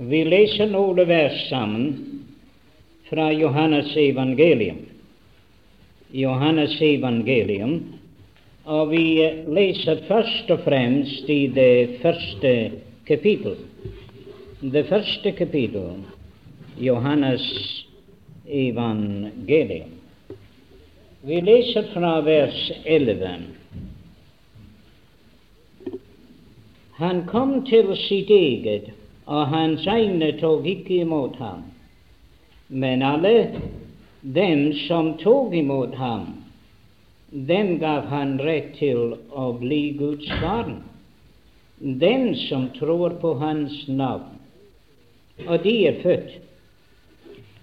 Vi leser noen vers sammen fra Johannes evangelium. Johannes evangelium, og vi leser først og fremst i det første kapittel. Det første kapittel, Johannes evangelium. Vi leser fra vers 11. Han kom til sitt eget og hans egne tok ikke imot ham. Men alle dem som tok imot ham, dem gav han rett til å bli Guds barn, dem som tror på hans navn. Og de er født,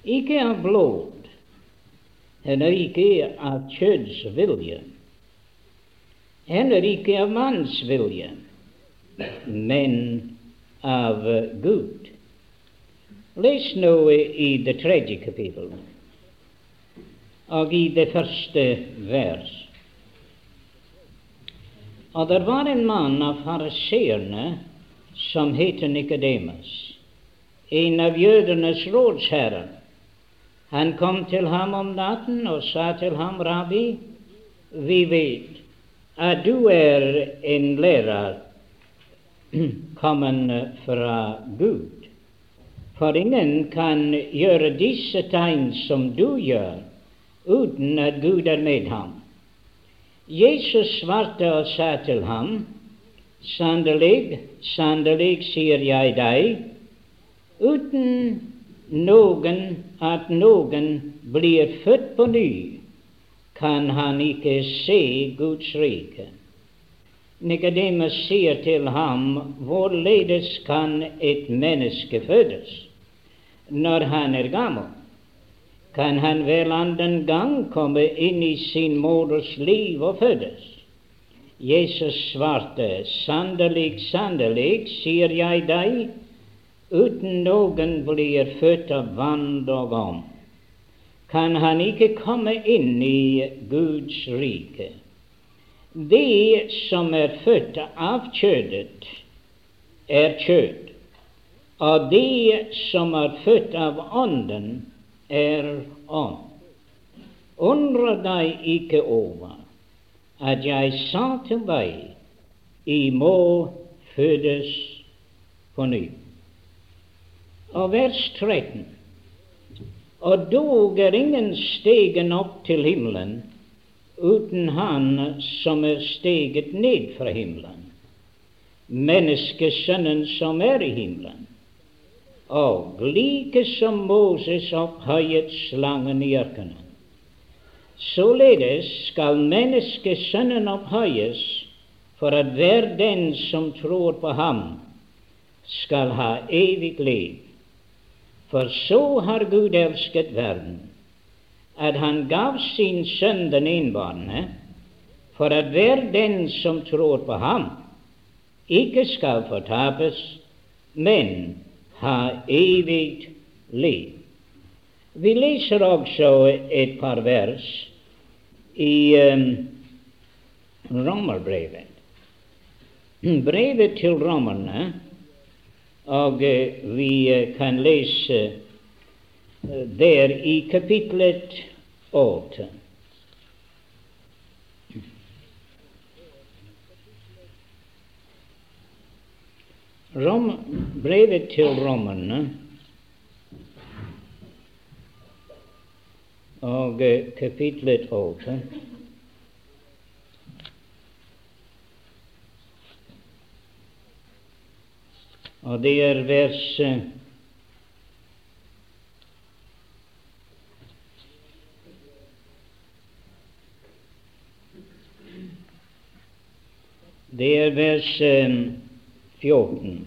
ikke av blod, heller ikke av kjøds vilje, heller ikke av manns vilje, men av Gud. Les nå i det tredje kapittel og i det første vers. Og det var en mann av fariseerne som het Nikodemus, en av jødenes rådsherrer. Han kom til ham om natten og sa til ham, Rabbi, vi vet at du er en lærer kommen fra Gud. For ingen kan gjøre disse tegn som du gjør, uten at Gud er med ham. Jesus svarte og sa til ham, Sannelig, sannelig, sier jeg deg, uten noen at noen blir født på ny, kan han ikke se Guds rike. Nikodemus sier til ham, hvorledes kan et menneske fødes når han er gammel? Kan han vel annen gang komme inn i sin moders liv og fødes? Jesus svarte, sannelig, sannelig, sier jeg deg, uten noen blir født av vann og om, kan han ikke komme inn i Guds rike. Det som er født av kjødet, er kjød, og det som er født av Ånden, er ånd. Undre deg ikke over at jeg sa til deg, I må fødes på ny. Og vers 13. Og dog er ingen stegen opp til himmelen uten Han som er steget ned fra himmelen, menneskesønnen som er i himmelen. Og like som Moses opphøyet slangen i ørkenen, således skal menneskesønnen opphøyes for at hver den som tror på ham, skal ha evig liv. For så har Gud elsket verden, at han gav sin sønn den enbårne, for at hver den som tror på ham, ikke skal fortapes, men ha evig liv. Vi leser også et par vers i um, Romerbrevet. Brevet til romerne, og uh, vi uh, kan lese der i kapitlet åtte. Rom, brevet til romerne og kapitlet åtte. Og det er vers Det er vers 14. Eh,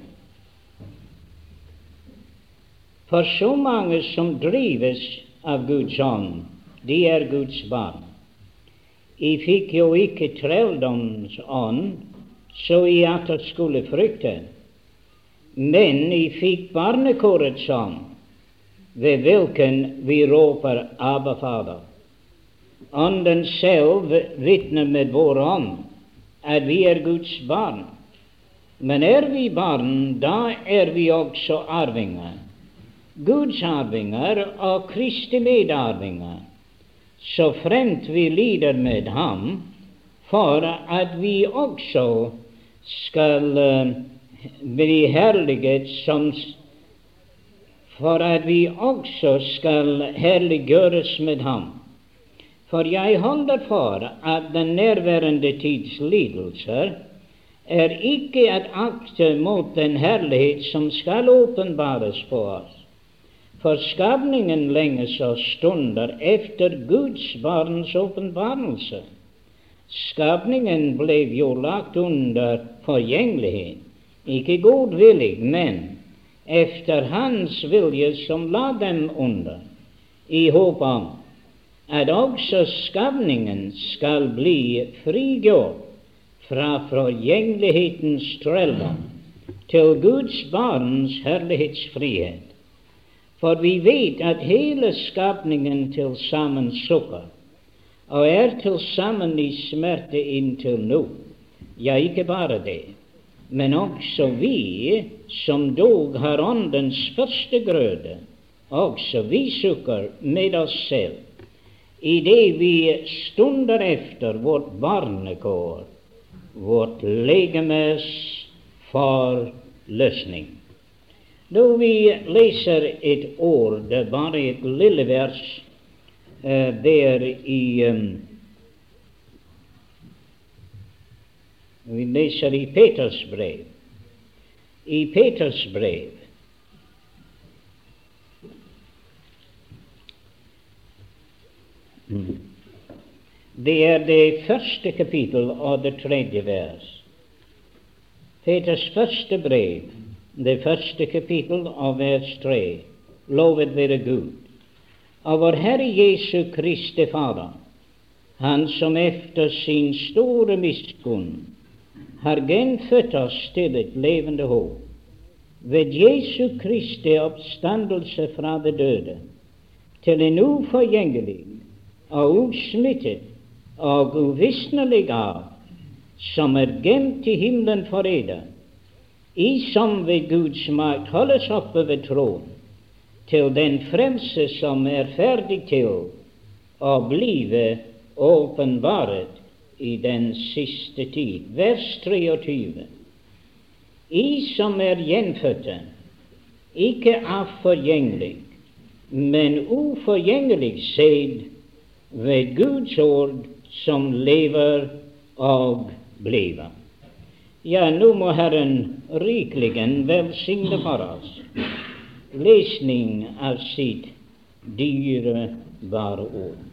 For så mange som drives av Guds ånd, de er Guds barn. I fikk jo ikke trelldoms ånd, så i atter skulle frykte, men I fikk barnekårets ånd, ved hvilken vi råper Abba Fader. Ånden selv vitner med vår ånd at vi er Guds barn. Men er vi barn, da er vi også arvinger. Guds arvinger og Kristi medarvinger, så fremt vi lider med ham, for at vi også skal uh, bli herliget som for at vi også skal herliggjøres med ham. For jeg holder for at den nærværende tids lidelser er ikke et akte mot den herlighet som skal åpenbares på oss. For skapningen lenges og stunder efter Guds barns åpenbarelse. Skapningen ble jo lagt under forgjengelighet, ikke godvillig, men efter Hans vilje som la dem under, i håp om at også skapningen skal bli frigjort fra forgjengelighetens trelldom til Guds barns herlighetsfrihet. For vi vet at hele skapningen til sammen sukker, og er til sammen i smerte inntil nå. Ja, ikke bare det, men også vi som dog har Åndens første grøde, også vi sukker med oss selv i det vi stunder efter vårt barnekår, vårt legemes forløsning. Når vi leser et ord, bare et lille vers uh, der i um, Vi leser i Peters brev. I Peters brev Det er det første kapittel og det tredje vers. Peters første brev, det første kapittel av vers tre. Lovet være Gud. Av vår Herre Jesu Kristi Fader, Han som efter sin store miskunn har gjenfødt oss til et levende håp ved Jesu Kristi oppstandelse fra det døde, til en uforgjengelig og utsmittet og uvisnelig av, som er gemt i himmelen for eder, i som ved Guds makt holdes oppe ved troen, til den frelse som er ferdig til å blive åpenbaret i den siste tid. Vers 23. I som er gjenfødte, ikke av forgjengelig, men uforgjengelig sæd ved Guds ord som lever og bliver. Ja, nå må Herren rikelig velsigne for oss lesning av sitt dyrebare ord.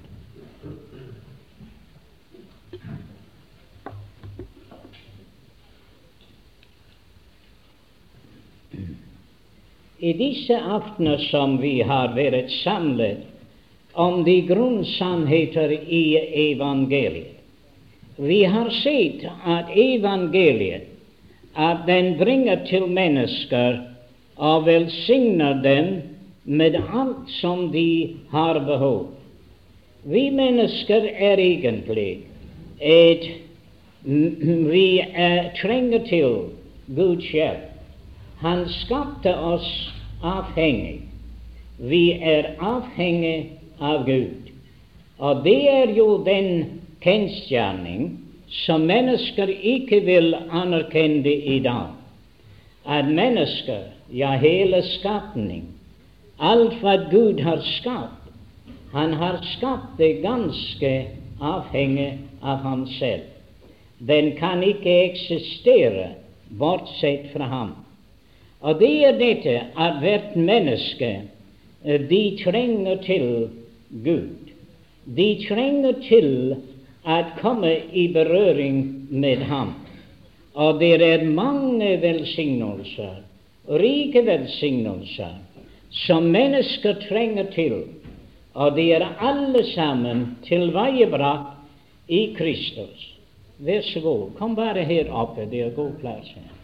I disse aftener som vi har vært samlet om de grunnsannheter i evangeliet. Vi har sett at evangeliet at den bringer til mennesker og velsigner dem med alt som de har behov. Vi mennesker er egentlig et Vi er, trenger til Guds hjelp. Han skapte oss avhengig. Vi er avhengig av Gud. Og det er jo den kjensgjerning som mennesker ikke vil anerkjenne i dag. At mennesker, ja, hele skapning, alt hva Gud har skapt, han har skapt det ganske avhengig av ham selv. Den kan ikke eksistere bortsett fra ham. Og det er dette at hvert menneske de trenger til Gud. De trenger til å komme i berøring med Ham. Og det er mange velsignelser, rike velsignelser, som mennesker trenger til, og de er alle sammen tilveiebrakt i Kristus. Vær så god, kom bare her oppe, det er god plass her.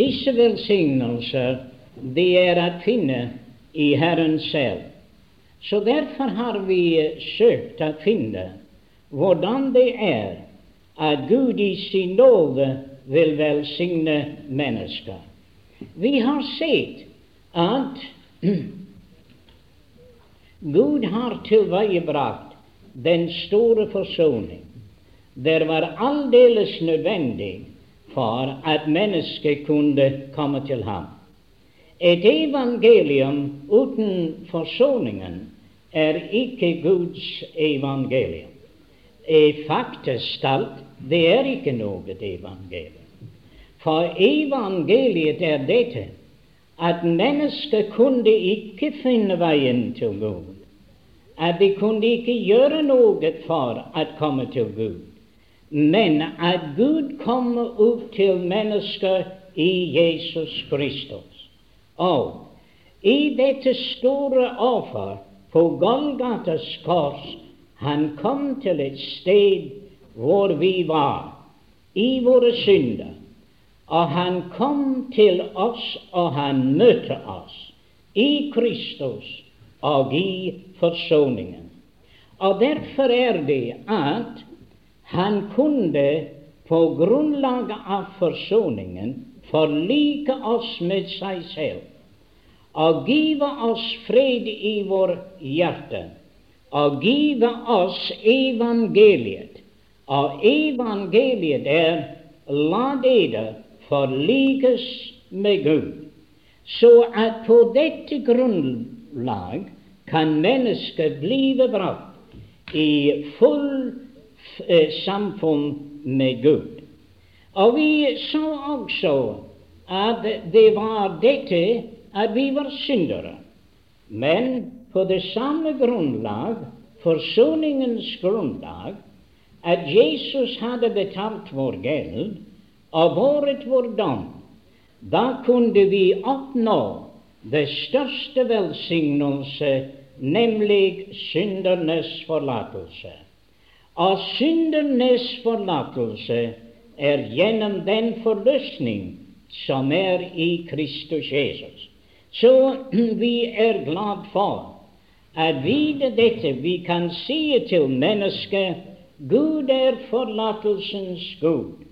Disse velsignelser de er å finne i Herren selv. Så derfor har vi søkt å finne hvordan det er at Gud i sin nåde vil velsigne mennesker. Vi har sett at Gud har tilveiebrakt den store forsoning. Det var aldeles nødvendig for at mennesket kunne komme til ham. Et evangelium uten forsoningen er ikke Guds evangelium. E faktisk talt, det er ikke noe evangelium. For evangeliet er dette at mennesket kunne ikke finne veien til Gud. At de kunne ikke gjøre noe for å komme til Gud. Men at Gud kommer ut til mennesker i Jesus Kristus. Og i dette store offer på Golgatas kors han kom til et sted hvor vi var, i våre synder. Og han kom til oss, og han møtte oss i Kristus og i forsoningen. Og derfor er det at han kunne på grunnlag av forsoningen forlike oss med seg selv og give oss fred i vår hjerte og give oss evangeliet. Og evangeliet er la dere forlikes med Gud, så at på dette grunnlag kan mennesket blive brakt i full samfunn med Gud. Og vi så også at det var dette at vi var syndere. Men på det samme grunnlag, forsoningens grunnlag, at Jesus hadde betalt vår gjeld, og båret vår dom, da kunne vi oppnå det største velsignelse, nemlig syndernes forlatelse. Og syndernes forlatelse er gjennom den forløsning som er i Kristus Jesus. Så vi er glad for at vite dette. Vi kan si til mennesket Gud er forlatelsens Gud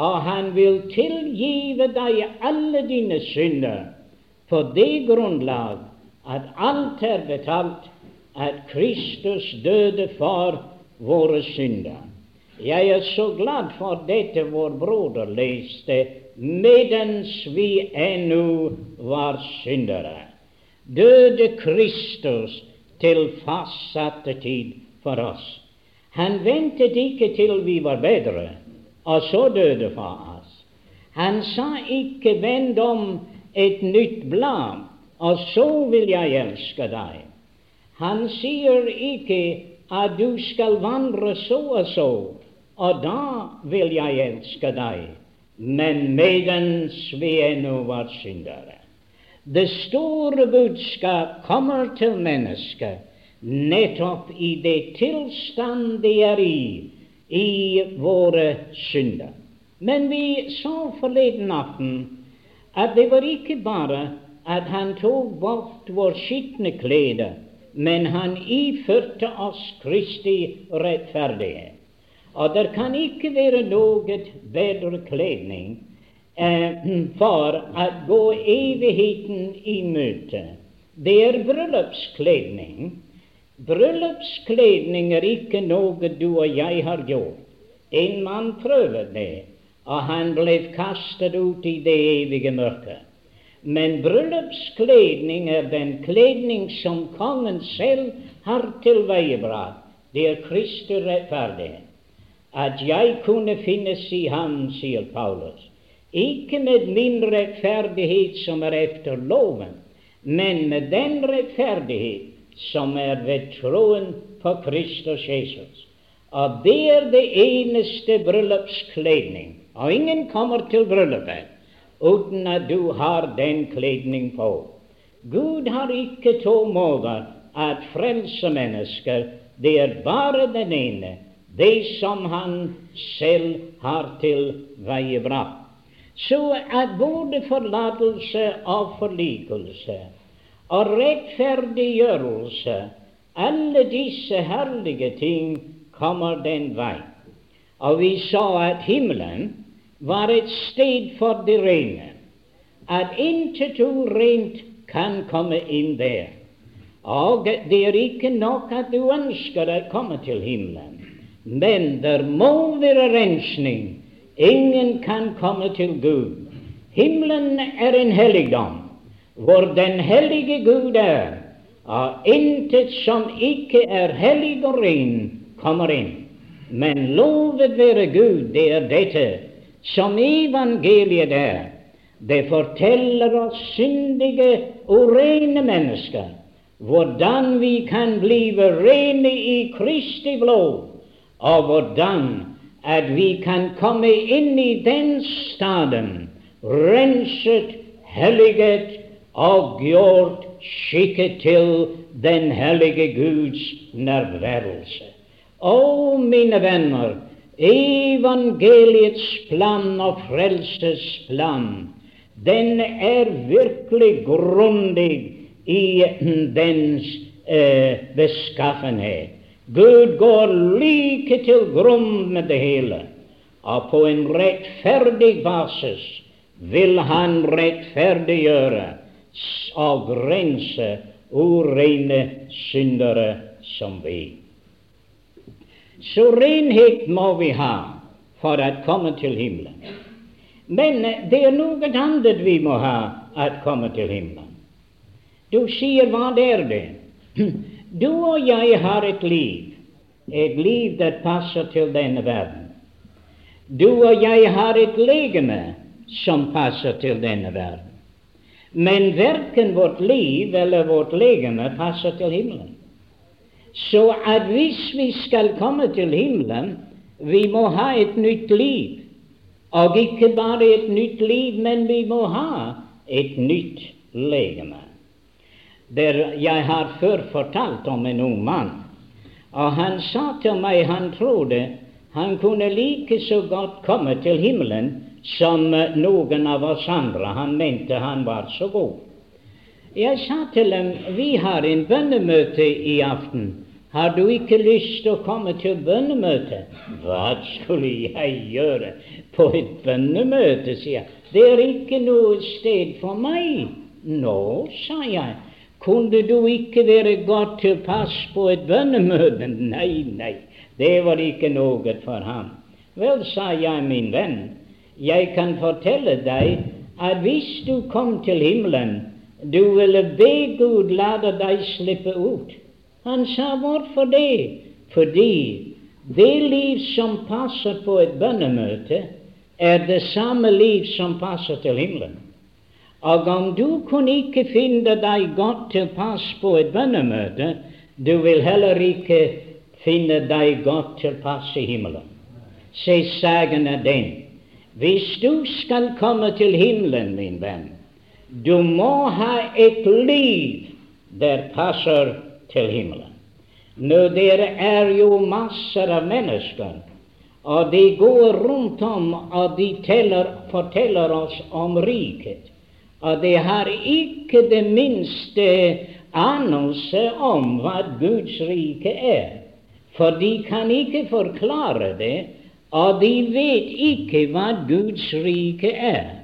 og han vil tilgive deg alle dine synder på det grunnlag at alt er betalt, at Kristus døde for våre synder. Jeg er så glad for dette vår broder leste medens vi ennå var syndere. Døde Kristus til fastsatte tid for oss. Han ventet ikke til vi var bedre og så døde for oss. Han sa ikke 'vend om et nytt blad, og så vil jeg elske deg'. Han sier ikke at du skal vandre så og så, og da vil jeg elske deg, men medens vi ennå var syndere. Det store budskap kommer til mennesket nettopp i det tilstand de er i, i våre synder. Men vi sa forleden aften at det var ikke bare at han tok bort vår skitne klede, men han iførte oss Kristi rettferdighet. Og det kan ikke være noe bedre kledning eh, for å gå evigheten i møte. Det er bryllupskledning. Bryllupskledning er ikke noe du og jeg har gjort. En mann prøvde det, og han ble kastet ut i det evige mørket. Men bryllupskledning er den kledning som kongen selv har tilveiebrakt. Det er Kristi rettferdighet. At jeg kunne finnes i ham, sier Paulus, ikke med min rettferdighet som er efter loven, men med den rettferdighet som er ved troen på Kristus Jesus. Og det er det eneste bryllupskledning. Og ingen kommer til bryllupet uten at du har den kledning på. Gud har ikke to måter at frelse mennesker. Det er bare den ene, det som Han selv har tilveiebrakt. Så at både forlatelse og forlikelse og rettferdiggjørelse Alle disse herlige ting kommer den vei. Og vi sa at himmelen var et sted for de rene, at intet urent kan komme inn der. Og det er ikke nok at du ønsker å komme til himmelen, men der må være rensning. Ingen kan komme til Gud. Himmelen er en helligdom, hvor den hellige Gud er, og intet som ikke er hellig og ren, kommer inn. Men lovet være Gud, det er dette som evangeliet er. Det forteller oss syndige og rene mennesker hvordan vi kan bli rene i Kristi blod, og hvordan at vi kan komme inn i den staden, renset, helliget og gjort skikket til den hellige Guds nærværelse. Å, mine venner, evangeliets plan og frelses plan, den er virkelig grundig i dens eh, beskaffenhet. Gud går like til grunn med det hele, og på en rettferdig basis vil Han rettferdiggjøre og grense urene syndere som vi. Så renhet må vi ha for å komme til himmelen. Men det er noe annet vi må ha for å komme til himmelen. Du sier, hva er det? Du og jeg har et liv, et liv det passer til denne verden. Du og jeg har et legeme som passer til denne verden. Men verken vårt liv eller vårt legeme passer til himmelen. Så at hvis vi skal komme til himmelen, vi må ha et nytt liv. Og ikke bare et nytt liv, men vi må ha et nytt legeme. Der jeg har før fortalt om en ung mann, og han sa til meg han trodde han kunne like så godt komme til himmelen som noen av oss andre. Han mente han var så god. Jeg sa til dem vi har en bønnemøte i aften. Har du ikke lyst til å komme til bønnemøte? Hva skulle jeg gjøre på et bønnemøte, sier jeg. Det er ikke noe sted for meg. Nå, sa jeg. Kunne du ikke være godt tilpass på et bønnemøte? Nei, nei, det var ikke noe for ham. Vel, sa jeg, min venn, jeg kan fortelle deg at hvis du kom til himmelen, du ville be Gud la deg slippe ut. Han sa hvorfor det? Fordi det liv som passer på et bønnemøte, er det samme liv som passer til himmelen. Og om du kunne ikke finne deg godt tilpass på et bønnemøte, du vil heller ikke finne deg godt tilpass i himmelen. Se, sagen er den hvis du skal komme til himmelen, min venn, du må ha et liv der passer til himmelen. Nå, dere er jo masser av mennesker, og de går rundt om og de teller, forteller oss om riket. Og de har ikke det minste anelse om hva Guds rike er. For de kan ikke forklare det, og de vet ikke hva Guds rike er.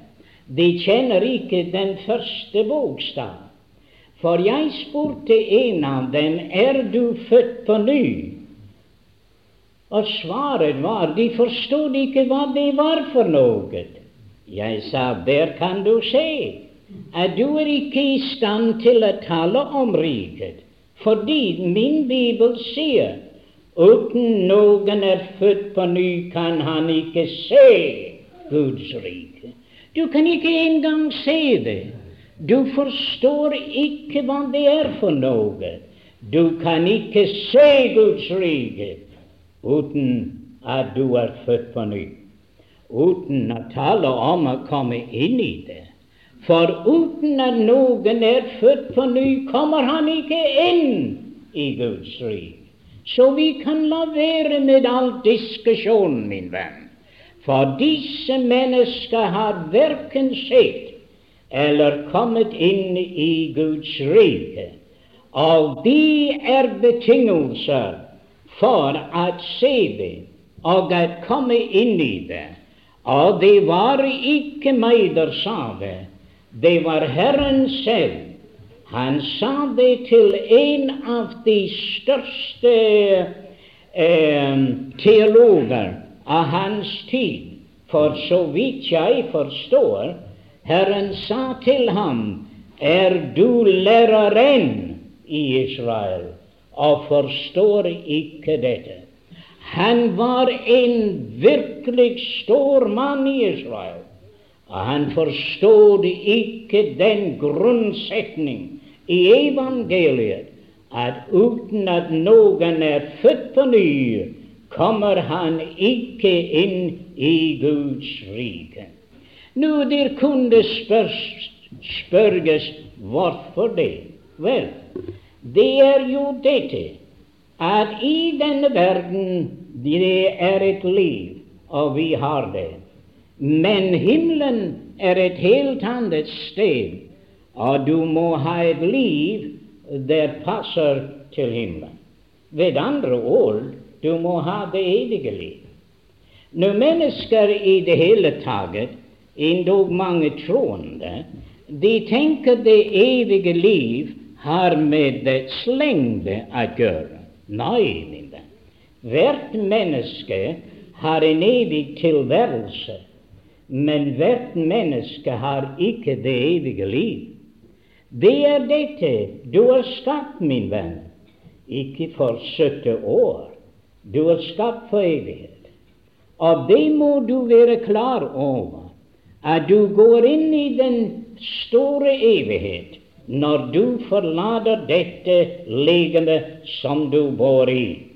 De kjenner ikke den første bokstav. For jeg spurte en av dem, er du født på ny? Og svaret var, de forstod ikke hva det var for noe. Jeg sa, der kan du se at du er ikke i stand til å tale om riket, fordi min bibel sier uten noen er født på ny, kan han ikke se Guds rike. Du kan ikke engang se det. Du forstår ikke hva det er for noe. Du kan ikke se Guds rike uten at du er født på ny, uten å tale om å komme inn i det. For uten at noen er født på ny, kommer han ikke inn i Guds rike. Så vi kan la være med all diskusjon, min venn. For disse mennesker har verken sett eller kommet inn i Guds rike. Og de er betingelser for å se det og å komme inn i det. Og det var ikke meg der sa det, det var Herren selv. Han sa det til en av de største eh, teologer av hans tid. For så vidt jeg forstår, Herren sa til ham, er du læreren i Israel og forstår ikke dette? Han var en virkelig stor mann i Israel, og han forstod ikke den grunnsetning i evangeliet at uten at noen er født på ny, kommer han ikke inn i Guds rike. Nå, der kunne spørs, spørges hvorfor det. Vel, det er jo dette at i denne verden det er et liv, og vi har det. Men himmelen er et helt annet sted, og du må ha et liv der passer til himmelen. Ved andre ord du må ha det evige liv. Når mennesker i det hele tatt, endog mange troende, de tenker det evige liv har med slengde lengde å gjøre. Nei, min venn. Hvert menneske har en evig tilværelse, men hvert menneske har ikke det evige liv. Det er dette du er skapt, min venn, ikke for 70 år, du er skapt for evighet. Og det må du være klar over, at du går inn i den store evighet når du forlater dette legeme som du bor i.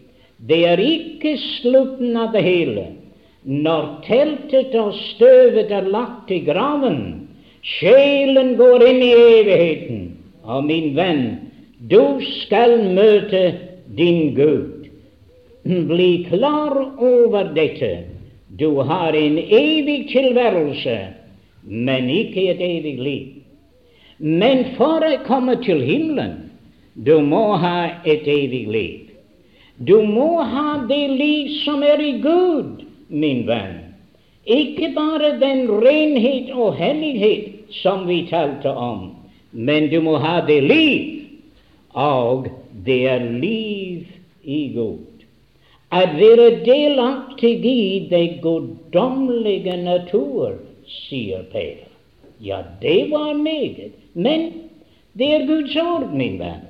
Det er ikke slutten av det hele. Når teltet og støvet er lagt i graven, sjelen går inn i evigheten. Og min venn, du skal møte din Gud. Bli klar over dette. Du har en evig tilværelse, men ikke et evig liv. Men for å komme til himmelen, du må ha et evig liv. Du må ha det liv som er i Gud, min venn. Ikke bare den renhet og hellighet som vi talte om, men du må ha det liv, og det er liv i Gud at være delaktig i det guddommelige natur, sier Peter. Ja, det var meget, men det er Guds ord, min venn.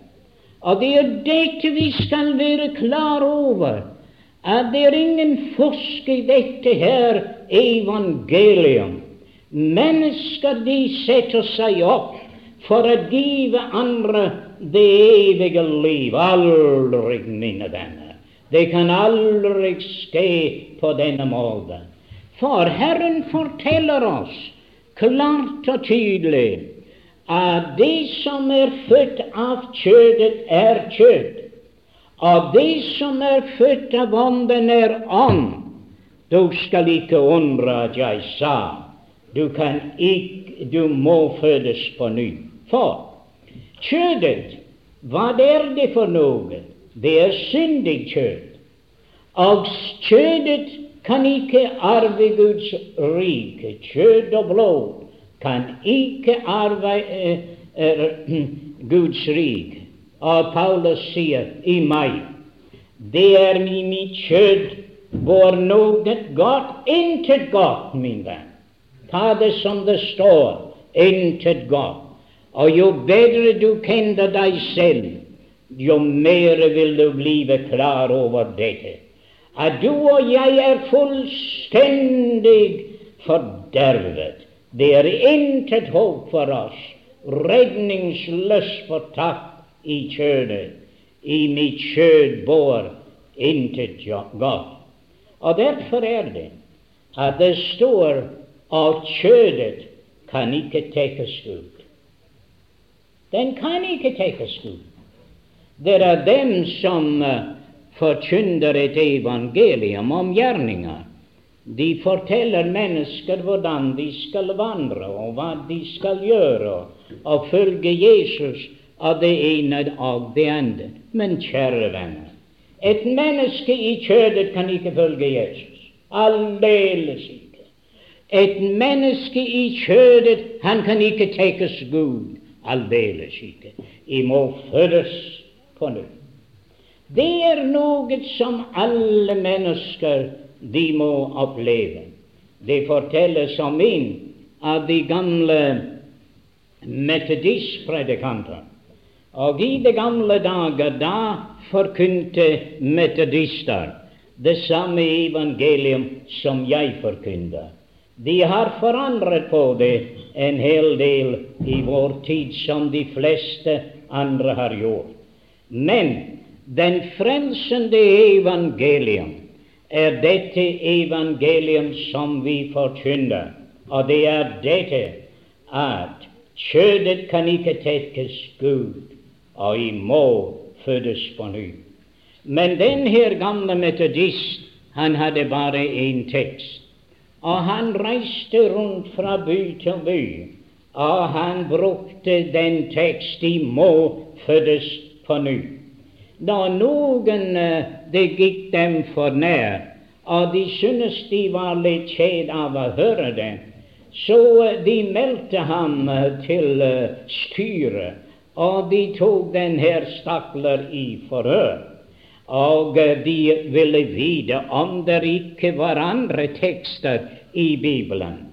Og det er dette vi skal være klar over, at det er ingen fusk i dette her evangelium. Mennesker de setter seg opp for å give andre det evige liv. Aldri, mine venner. Det kan aldri skje på denne måten. For Herren forteller oss klart og tydelig at det som er født av kjødet, er kjød. Og det som er født av Ånden, er ånd. Du skal ikke undre at jeg sa du, kan ikke, du må fødes på ny. For kjødet, hva er det for noe? Det er syndig kjød. Og kjødet kan ikke arve Guds rike. Kjød og blod kan ikke arve eh, er, Guds rike. Og Paulus sier i meg det er i mitt kjød hvor noe godt, intet godt, min venn. Ta det som det står, intet godt. Og jo bedre du kjenner deg selv, jo mer vil du bli klar over dette. At du og jeg er fullstendig fordervet. Det er intet håp for oss, redningsløst fortapt i kjødet. I mitt kjød bor intet godt. Og derfor er det at det står at kjødet kan ikke tekkes ut. Den kan ikke tekkes ut. Det er dem som uh, forkynner et evangelium om gjerninger. De forteller mennesker hvordan de skal vandre, og hva de skal gjøre, og følge Jesus av det ene og det andre. Men kjære venner, et menneske i kjødet kan ikke følge Jesus. Aldeles ikke. Et menneske i kjødet, han kan ikke tekes Gud. Aldeles ikke. I må fødes på nytt. Det er noe som alle mennesker de må oppleve. Det fortelles om en av de gamle metodistpredikanter. Og i de gamle dager, da forkynte metodister det samme evangelium som jeg forkynner. De har forandret på det en hel del i vår tid, som de fleste andre har gjort. Men den frelsende evangelium er dette evangelium som vi forkynner, og det er dette at kjødet kan ikke tekkes Gud, og i må fødes på ny. Men denne gamle metodist, han hadde bare én tekst. Og han reiste rundt fra by til by, og han brukte den tekst de må fødes på ny. Da noen eh, det gikk dem for nær, og de syntes de var litt kjed av å høre det, så eh, de meldte ham eh, til styret og de tok den her stakler i forhør. Og de ville vite om det ikke var andre tekster i Bibelen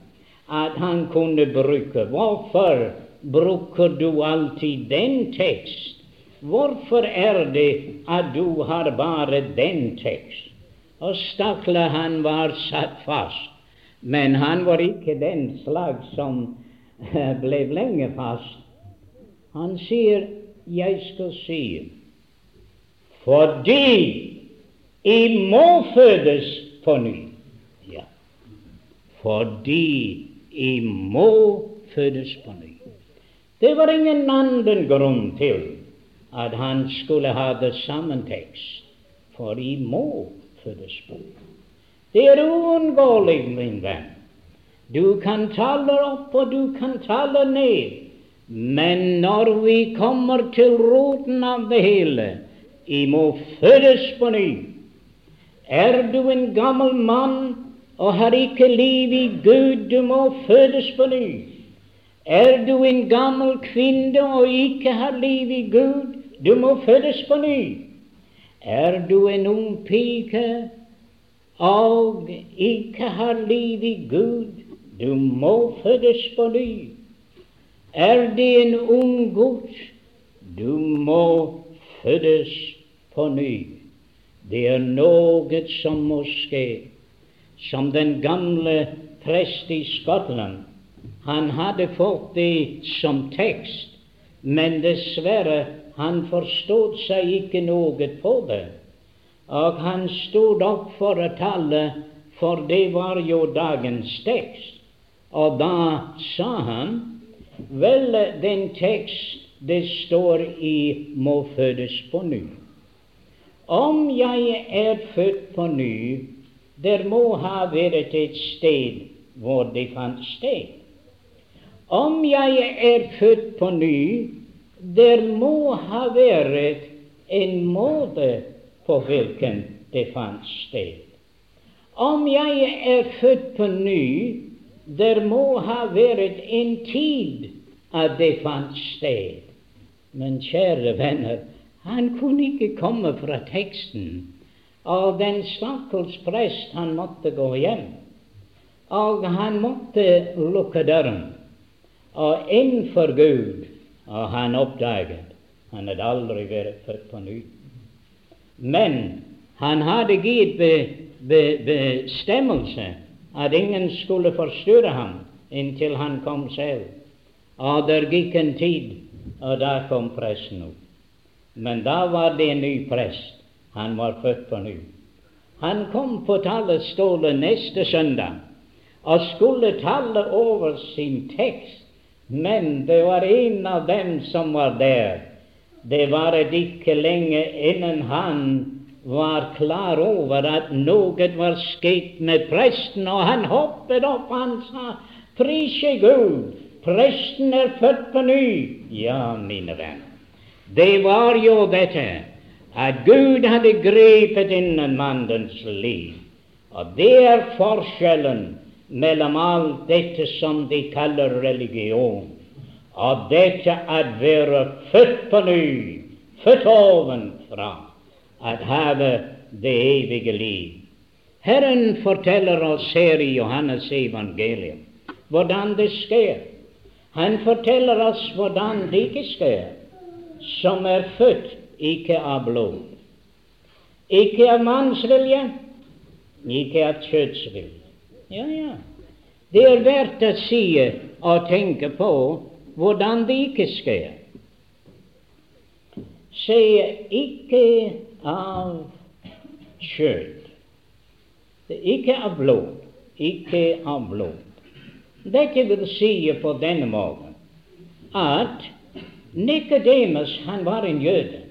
at han kunne bruke. Hvorfor bruker du alltid den tekst? Hvorfor er det at du har bare den tekst? Og stakkar, han var satt fast, men han var ikke den slag som ble lenge fast. Han sier 'jeg skal si' fordi I må fødes på ny. Ja, fordi I må fødes på ny. Det var ingen annen grunn til at han skulle ha det samme tekst, for I må fødes på. Det er uunngåelig, min venn. Du kan tale opp, og du kan tale ned. Men når vi kommer til roten av det hele I må fødes på ny. Er du en gammel mann og har ikke liv i Gud, du må fødes på ny. Er du en gammel kvinne og ikke har liv i Gud, du må fødes på ny. Er du en ung pike og ikke har liv i Gud, du må fødes på ny. Er det en ung gutt, du må fødes på ny. Det er noe som må skje. Som den gamle prest i Skottland. Han hadde fått det som tekst, men dessverre, han forstod seg ikke noe på det. Og han stod opp for å tale, for det var jo dagens tekst. Og da sa han Vel, den tekst det står i 'må fødes på ny'. Om jeg er født på ny, der må ha vært et sted hvor det fant sted. Om jeg er født på ny, der må ha vært en måte på hvilken det fant sted. Om jeg er født på ny, det må ha vært en tid at det fant sted. Men kjære venner, han kunne ikke komme fra teksten. Og den stakkars prest, han måtte gå hjem. Og han måtte lukke døren. Og innenfor Gud, og han oppdaget han hadde aldri vært født på ny. Men han hadde gitt be, be, bestemmelse at ingen skulle forstyrre ham inntil han kom selv. Og der gikk en tid, og da kom presten opp. Men da var det en ny prest. Han var født på ny. Han kom på talerstolen neste søndag og skulle tale over sin tekst, men det var en av dem som var der. Det var ikke lenge innen han var klar over at noe var skjedd med presten, og han hoppet opp han sa, Prise Gud, presten er født på ny. Ja, mine venner, det var jo dette at Gud hadde grepet inn en mannens liv. Og det er forskjellen mellom alt dette som de kaller religion, og dette at være født på ny, født ovenfra, at have det evige liv. Herren forteller oss her i Johannes evangelium hvordan det skjer. Han forteller oss hvordan det ikke skjer, som er født ikke av blod, ikke av mannsvilje, ikke av kjøttsvilje. Ja, ja. Det er verdt å si og tenke på hvordan det ikke skjer. Se, ikke av kjøtt, ikke av blod, ikke av blod. Dette vil si på denne måten at Nikodemus, var en jøde.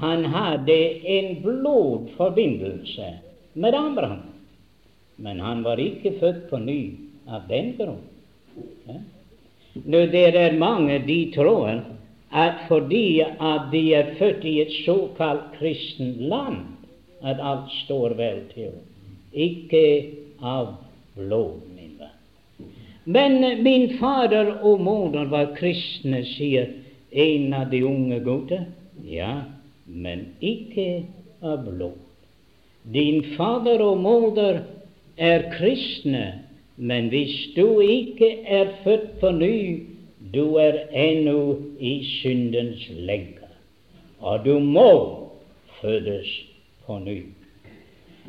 Han hadde en blodforbindelse med Abraham, men han var ikke født på ny av den grunn. Ja? Nå, det er mange de tror at fordi at de er født i et såkalt kristent land, at alt står vel til. Ikke av blod, min venn. Men min fader og moder var kristne, sier en av de unge gutter. Ja, men ikke av blod. Din fader og moder er kristne, men hvis du ikke er født på ny, du er ennå i syndens lenker, og du må fødes på ny.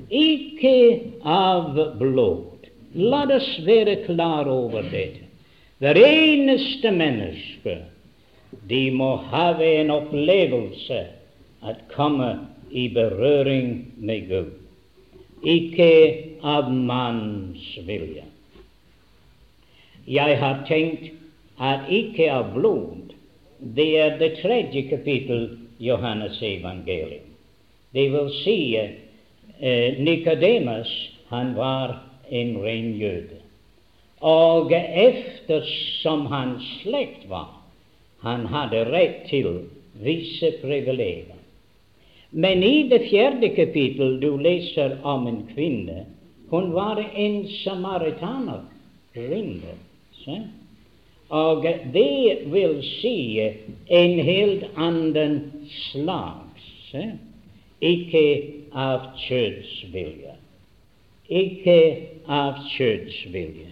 Ikke av blod. La oss være klar over dette. Hver eneste menneske de må ha en opplevelse at komme i berøring med Gud, ikke av manns vilje. Jeg har tenkt at ikke av blod. Det er det tredje kapittel Johannes evangelium. Det vil si eh, Nikodemus, han var en ren jøde. Og eftersom hans slekt var, han hadde rett til visse privilegier. Men i det fjerde kapittel du leser om en kvinne. Hun var en samaritaner. Kvinne. Og det vil si en helt annen slags. Ikke av kjødsvilje. Ikke av kjødsvilje.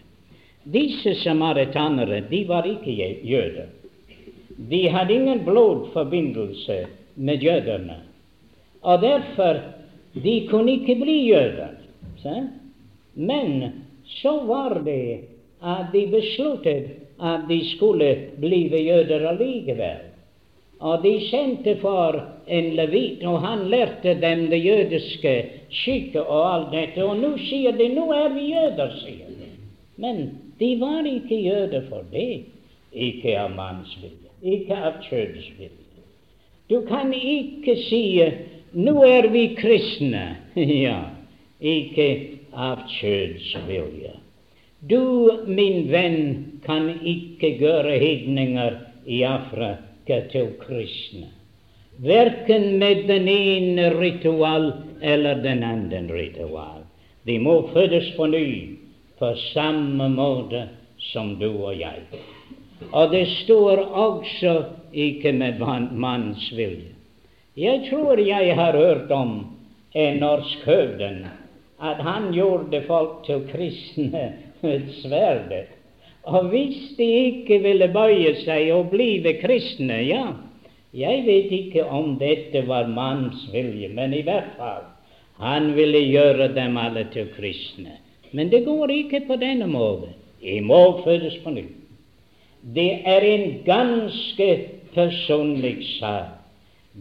Disse samaritanere de var ikke jøder. De hadde ingen blodforbindelse med jødene. Og derfor de kunne ikke bli jøder. Men så var det at de besluttet at de skulle bli jøder allikevel. Og de sendte for en levit, og han lærte dem det jødiske skikket og alt dette. Og nå sier de nå er vi jøder, sier de. Men de var ikke jøder for det. Ikke av mannsvilje, ikke av kjødsvilje. Du kan ikke si nå er vi kristne. ja, ikke av kjødsvilje. Du, min venn, kan ikke gjøre hedninger i Afrika til kristne, verken med den ene ritual eller den andre ritual. De må fødes på ny på samme måte som du og jeg. Og det står også ikke med manns vilje. Jeg tror jeg har hørt om en norsk høvding at han gjorde folk til kristne med sverdet. Og hvis de ikke ville bøye seg og blive kristne, ja, jeg vet ikke om dette var manns vilje, men i hvert fall han ville gjøre dem alle til kristne. Men det går ikke på denne måten. De må fødes på nytt. Det er en ganske personlig sak.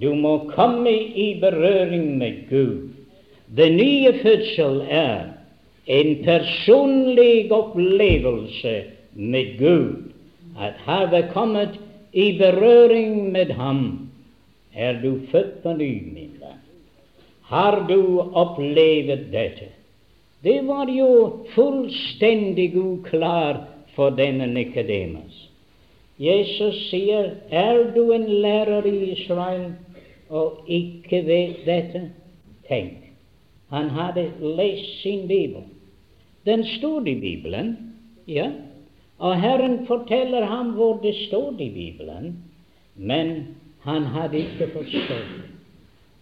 Du må komme i berøring med Gud. Den nye fødsel er en personlig opplevelse med Gud, at have kommet i berøring med Ham, er du født på ny, min venn. Har du opplevd dette? Det var jo fullstendig uklar for denne Nikodemus. Jesus sier, er du en lærer i Israel og ikke vet dette? Tenk, han hadde lest sin bibel. Den stod i Bibelen, ja, og Herren forteller ham hvor det stod i Bibelen, men han hadde ikke forstått.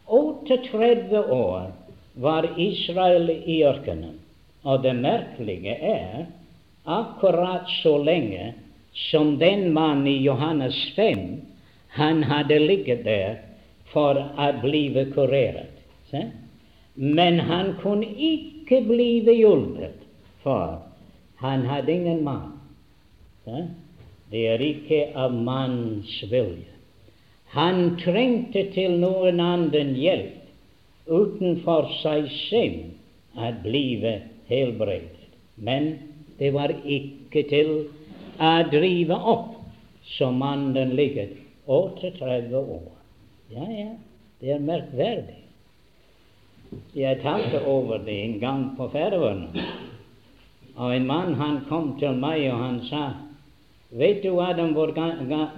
38 år var Israel i ørkenen, og det merkelige er akkurat så lenge som den mann i Johannes 5 han hadde ligget der for å bli kurert. Se? Men han kunne ikke bli hjulpet, for han hadde ingen mann. Det er ikke av manns vilje. Han trengte til noen annen hjelp utenfor seg selv å bli helbredet. Men det var ikke til å drive opp som mannen ligget 38 år. Ja, ja, det er merkverdig. Jeg talte over det en gang på Færøyene. Og en mann han kom til meg og han sa Vet du, Adam, hvor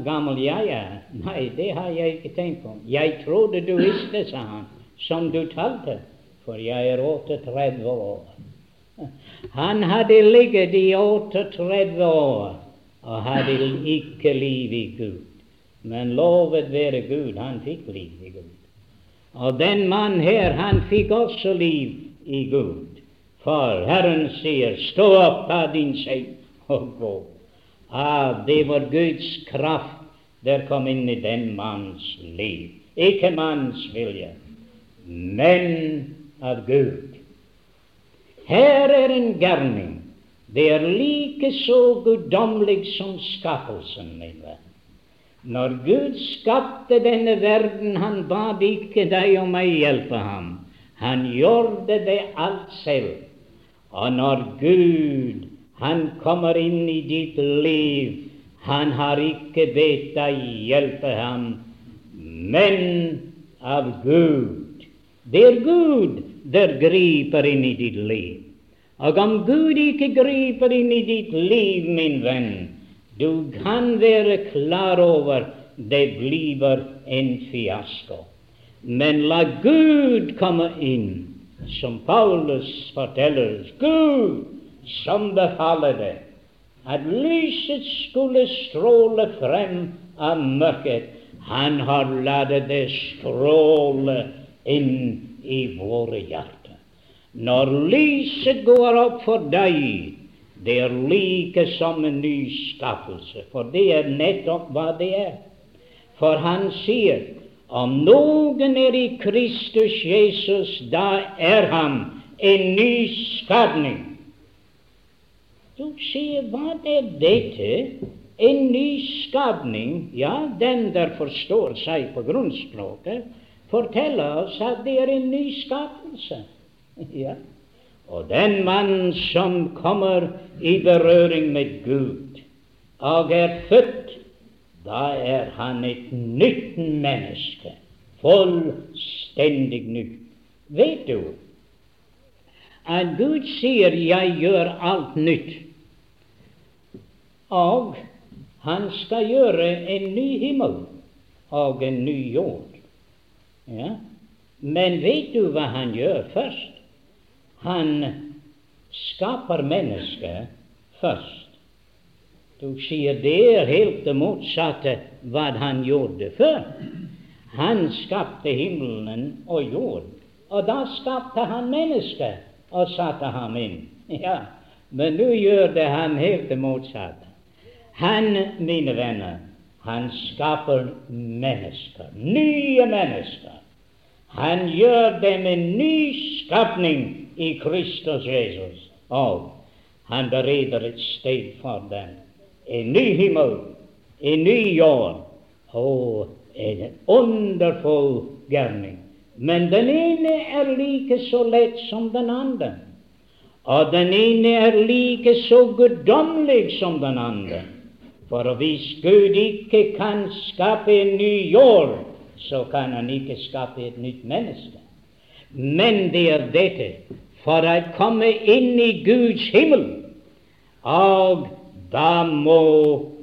gammel jeg er? Nei, det har jeg ikke tenkt på. Jeg trodde du visste, sa han, som du talte, for jeg er 38 år. Han hadde ligget i 38 år og hadde ikke liv i Gud. Men lovet være Gud, han fikk liv i Gud. Og den mann her, han fikk også liv i Gud. For Herren sier, stå opp, ta din seng og gå. Ah, det var Guds kraft der kom inn i den manns liv. Ikke manns vilje, men av Gud. Her er en gærning. Det er like så guddommelig som skapelsen, min venn. Når Gud skapte denne verden, han bad ikke deg og meg hjelpe ham. Han gjorde det alt selv. Og når Gud han kommer inn i ditt liv, han har ikke bedt deg hjelpe ham, men av Gud. Det er Gud der griper inn i ditt liv. Og om Gud ikke griper inn i ditt liv, min venn, du kan være klar over det blir en fiasko. Men la Gud komme inn som Paulus forteller, Gud som befaler det, at lyset skulle stråle frem av mørket. Han har latt det stråle inn i våre hjerter. Når lyset går opp for deg, det er like som en nyskaffelse, for det er nettopp hva det er. For han sier om noen er i Kristus Jesus, da er han en ny skapning. Du sier, hva er dette? En ny skapning? Ja, den der forstår seg på grunnspråket, forteller oss at det er en ny skapelse. Ja. Og den mann som kommer i berøring med Gud og er født da er han et nytt menneske. Fullstendig nytt. Vet du at Gud sier 'jeg gjør alt nytt', og han skal gjøre en ny himmel og en ny jord. Ja? Men vet du hva han gjør først? Han skaper mennesket først. Du sier det er helt det motsatte hva han gjorde før. Han skapte himmelen og jord, og da skapte han mennesket og satte ham inn. Ja, Men nå gjør det han helt det motsatte. Han, mine venner, han skaper mennesker, nye mennesker. Han gjør dem en ny skapning i Kristus Jesus, og han bereder et sted for dem en ny himmel, en ny jord. Å, en underfull gjerning. Men den ene er like så lett som den andre. Og den ene er like så guddommelig som den andre. For hvis Gud ikke kan skape en ny jord, så kan han ikke skape et nytt menneske. Men det er dette for å komme inn i Guds himmel og da må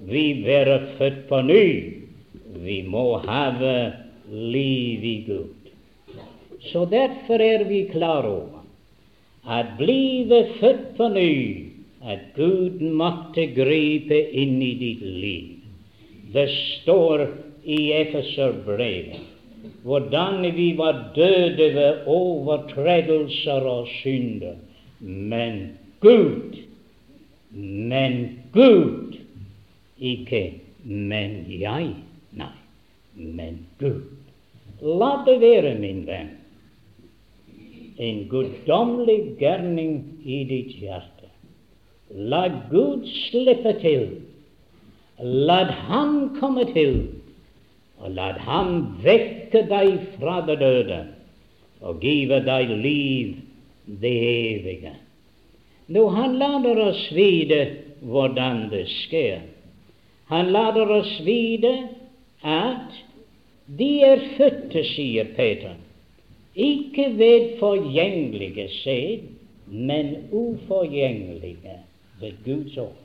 vi være født på ny. Vi må have liv i Gud. Så derfor er vi klar over at blive født på ny, at Gud måtte gripe inn i ditt liv. Det står i Efeserbrevet hvordan vi var døde ved overtredelser og synder. Men Gud, men Gud, ikke men jeg, nei, men Gud. La det være, min venn, en guddommelig gjerning i ditt hjerte. La Gud slippe til. La Han komme til og la ham vekke deg fra det døde og give deg liv det evige. Nå, han lader oss vite hvordan det skjer. Han lader oss vite at de er fødte, sier Peter, ikke ved forgjengelige sæd, men uforgjengelige ved Guds ord.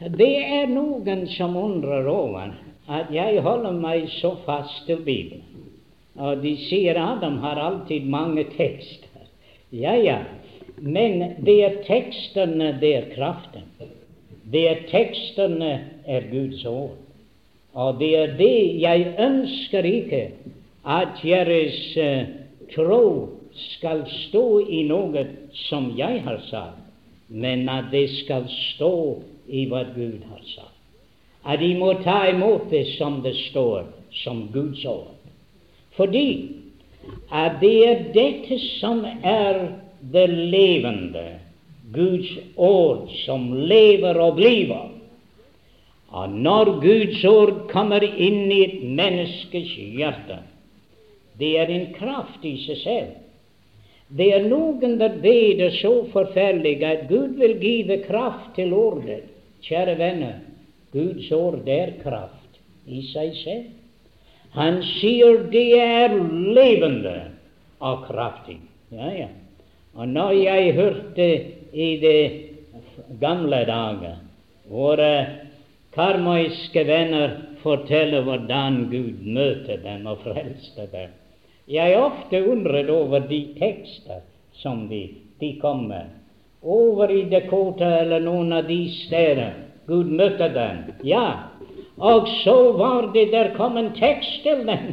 Det er noen som undrer over at jeg holder meg så fast til Bibelen. Og de sier Adam har alltid mange tekster. Ja, ja, men det er tekstene, det er kraften. Det er tekstene er Guds ord. Og det er det jeg ønsker ikke at deres uh, tro skal stå i noe som jeg har sagt, men at det skal stå i hva Gud har sagt. At de må ta imot det som det står, som Guds ord. Fordi at det er dette som er det levende, Guds ord, som lever og bliver. Og når Guds ord kommer inn i et menneskes hjerte, det er en kraft i seg selv. Det er noen der beder så forferdelig at Gud vil give kraft til ordet. Kjære venner, Guds ord der er kraft i seg selv. Han sier det er levende og kraftig. Ja, ja. Og når jeg hørte i de gamle dager våre karmøyske venner fortelle hvordan Gud møter dem og frelste dem, jeg ofte undret over de tekster som de, de kom med over i Dakota eller noen av de steder. Gud møtte den. Ja, og så var det der kom en tekst til den.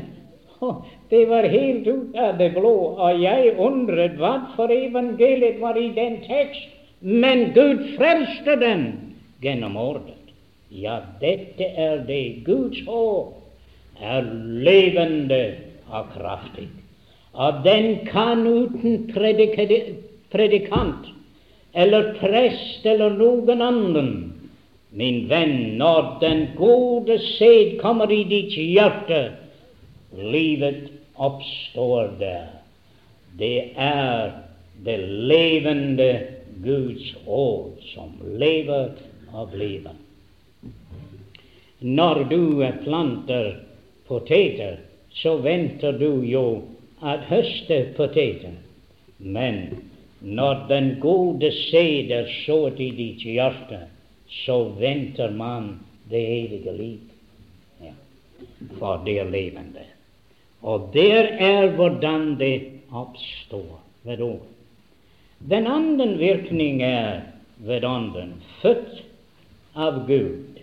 Det var helt ut av det blå, og jeg undret hva for evangeliet var i den tekst. Men Gud frelste den gjennom ordet. Ja, dette er det. Guds håp er levende og kraftig. Og den kan uten predikant eller prest eller noen annen. Min venn, når den gode sæd kommer i ditt hjerte, livet oppstår der. Det er det levende Guds ord som lever av livet. Når du planter poteter, så venter du jo at høste poteter. Men når den gode sæd er sådd i ditt hjerte, så venter man det evige liv. Ja. For det levende. Og der er hvordan det oppstår ved ord. Den andre virkning er ved Ånden født av Gud,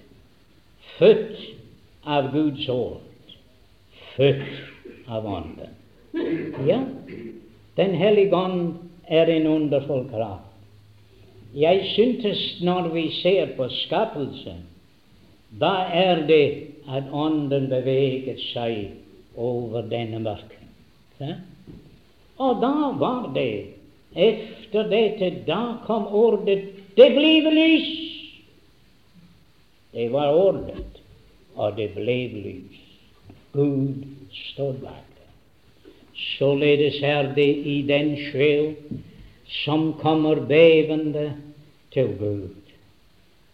født av Guds ord, født av Ånden. Ja, Den hellige ånd er en underfull kraft. Jeg syntes når vi ser på skapelsen, da er det at Ånden beveget seg over denne mørken. Ja? Og da var det Efter dette, da kom ordet Det ble lys! Det var ordet, og det ble lys. Gud stod bak. Således er det i den sjel som kommer bevende til Gud.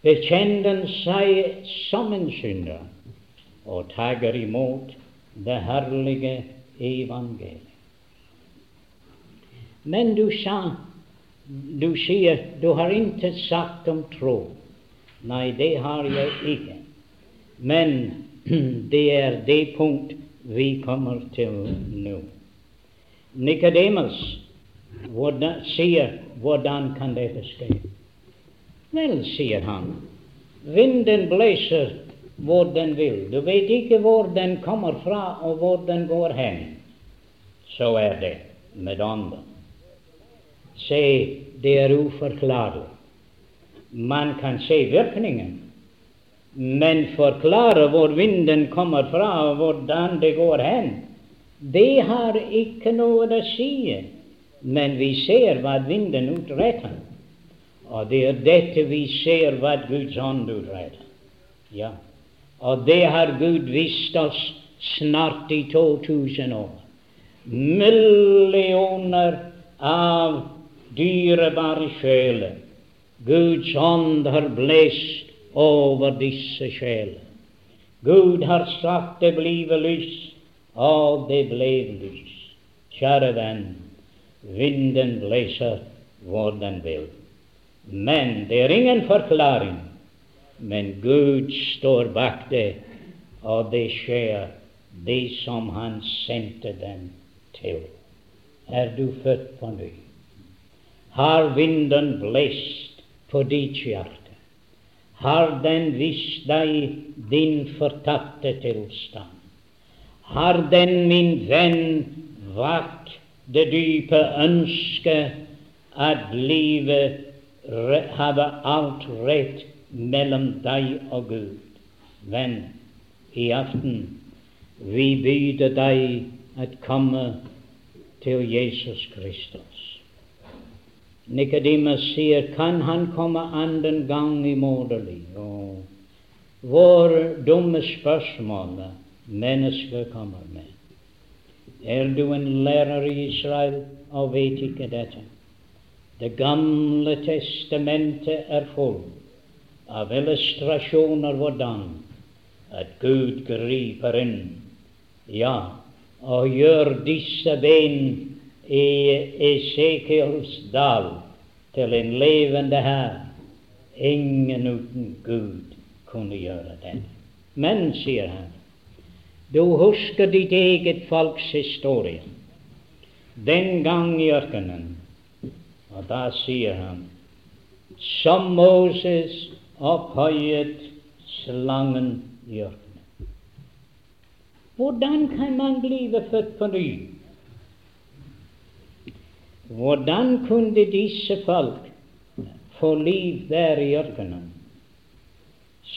Bekjenn den seg som en synder og tager imot det herlige evangeliet. Men du sa, du sier, du har intet sagt om tro. Nei, det har jeg ikke. Men det er det punkt vi kommer til nå. Nikodemus sier hvordan kan dette skje? Vel, sier han, vinden blåser hvor den vil. Du vet ikke hvor den kommer fra, og hvor den går hen. Så er det med ånden. Se, det er uforklarlig. Man kan se virkningen, men forklare hvor vinden kommer fra, og hvordan det går hen, det har ikke noe å si. Men vi ser hva vinden utretter. Og det er dette vi ser hva Guds ånd utretter. Ja. Og det har Gud vist oss snart i 2000 år. Millioner av dyrebare sjeler. Guds ånd har blest over disse sjeler. Gud har sagt det blive lys, og det ble lys. Kjære venn, vinden blåser hvor den vil. Men det er ingen forklaring men Gud står bak det, og det skjer det som Han sendte dem til. Er du født på ny? Har vinden blåst på ditt hjerte? Har den vist deg din fortapte tilstand? Har den, min venn, vakt det dype ønsket at livet hadde alt rett mellom deg og Gud. Venn, i aften vi byder deg at komme til Jesus Kristus. Nikodemus sier, kan han komme annen gang i moderlig? Og hvor dumme spørsmål mennesker kommer med. Er du en lærer i Israel og vet ikke dette? Det gamle testamentet er fullt av illustrasjoner hvordan at Gud griper inn, ja, og gjør disse ben i Esekiels dal til en levende hær. Ingen uten Gud kunne gjøre det. Men, sier han, du husker ditt eget folks historie. Den gang i ørkenen. Og da sier han, som Moses opphøyet slangen i ørkenen. Hvordan kan man bli født på ny? Hvordan kunne disse folk få liv der i ørkenen?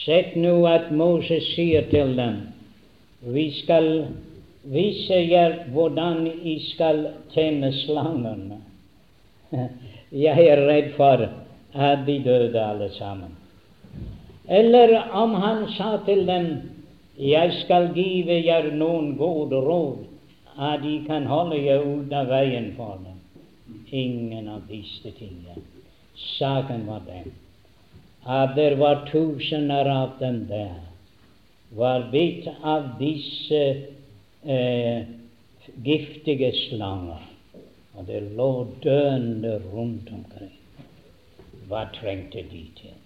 Sett nå at Moses sier til dem vi skal vise jer hvordan I skal tjene slangen. Jeg er redd for at de døde alle sammen. Eller om han sa til dem, jeg skal give jer noen gode råd, at de kan holde jer av veien for dem. Ingen av disse tingene. Saken var den at det var tusener av dem der, var bitt av disse eh, giftige slanger, og det lå døende rundt omkring. Hva trengte de til?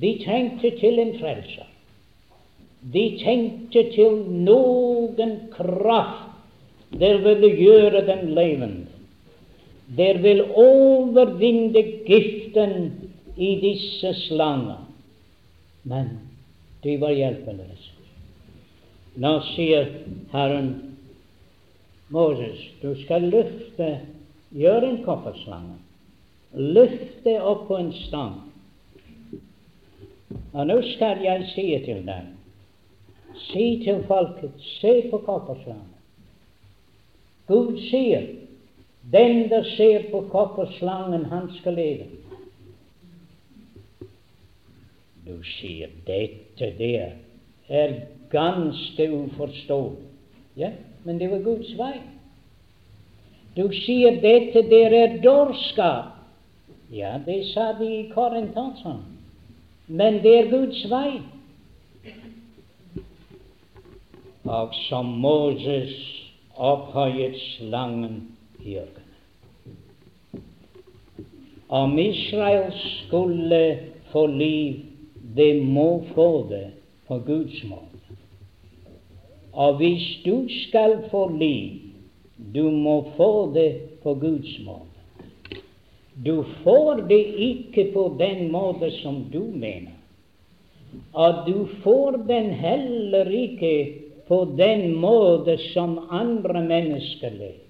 De trengte til en frelser. De trengte til noen kraft der ville gjøre dem levende. Der vil overvinne giften i disse slanger. Men de var hjelpeløse. Nå sier Herren Moses, du skal løfte, Gjør en kopperslange Løfte opp på en stang og nå skal jeg si til deg Si til folket, se på kopperslangen. Gud sier, den der ser på kopperslangen, han skal leve. Du sier dette der er ganske uforståelig. Ja, men det var Guds vei. Du sier dette der er dårskap. Ja, det sa de i Korint også. Men det er Guds vei. Og som Moses opphøyet slangen i ørkenen. Om Israel skulle få liv det må få det på Guds måte. Og hvis du skal få liv, du må få det på Guds måte. Du får det ikke på den måte som du mener. Og du får den heller ikke på den måte som andre mennesker lever.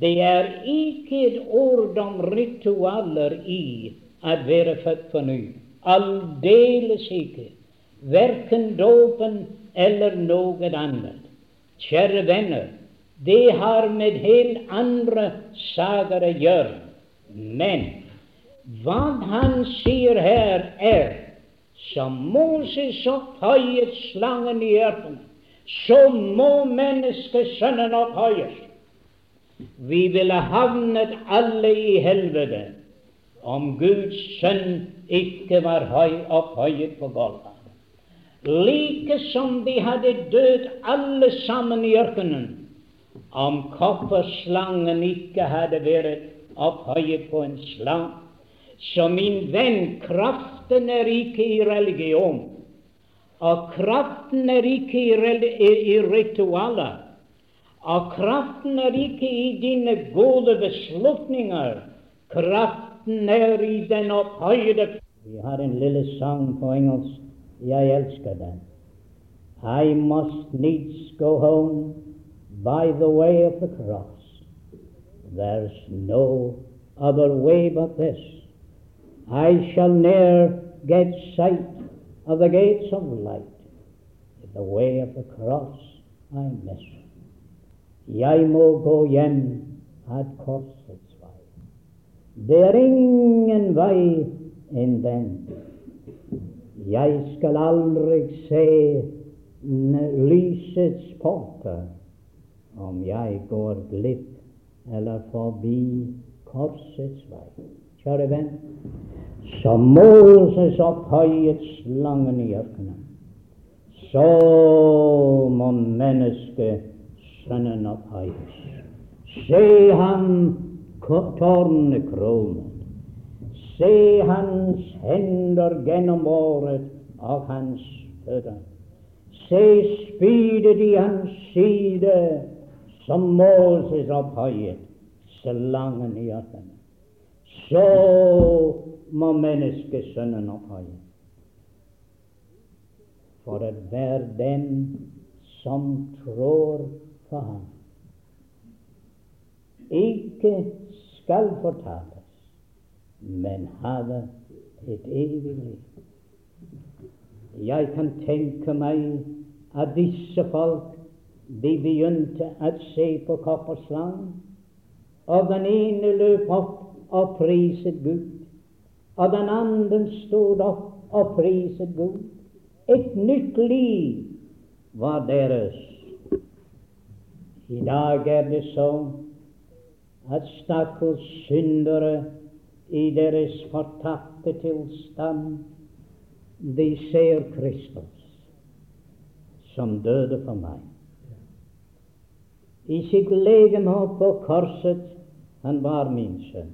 Det er ikke et ord om ritualer i å være født på ny. Aldeles ikke. Verken dåpen eller noe annet. Kjære venner, det har med helt andre saker å gjøre. Men hva han sier her, er som Moses opphøyet slangen i ørkenen, så må menneskesønnen opphøyes. Vi ville havnet alle i helvete om Guds sønn ikke var høy opphøyet på Golgata. Like som de hadde dødd alle sammen i ørkenen om kopperslangen ikke hadde vært opphøyet på en slang. Så min venn, kraften er ikke i religion, og kraften er ikke i, i, ritualer, og kraften er ikke i dine gode beslutninger. Kraften er i den opphøyde Vi har en lille sang på engelsk. Jeg elsker den. I must needs go home by the way of the cross. There's no other way but this. I shall ne'er get sight of the gates of light. If the way of the cross I miss. Jeg må gå hjem korsets vei. Det er ingen vei enn den. Jeg skal aldri se lysets porter om jeg går glipp eller forbi korsets vei. Kjære venn, som Moses opphøyet slangen i ørkenen, så må menneskesønnen opphøyes. Se ham tårnekronet. Se hans hender gjennom året av hans føtter. Se spydet i hans side som Moses opphøyet slangen i ørkenen. Så må menneskesønnen opphøye. For at hver den som trår på ham, ikke skal fortapes, men hadde et evig liv. Jeg kan tenke meg at disse folk de begynte å se på kopperslangen, og den ene løp opp og priset Gud, og den andre stod opp og priset Gud. Et nytt liv var deres. I dag er det sånn at stakkars syndere i deres fortapte tilstand, de ser Kristus som døde for meg i sitt legeme på korset. Han var min sønn.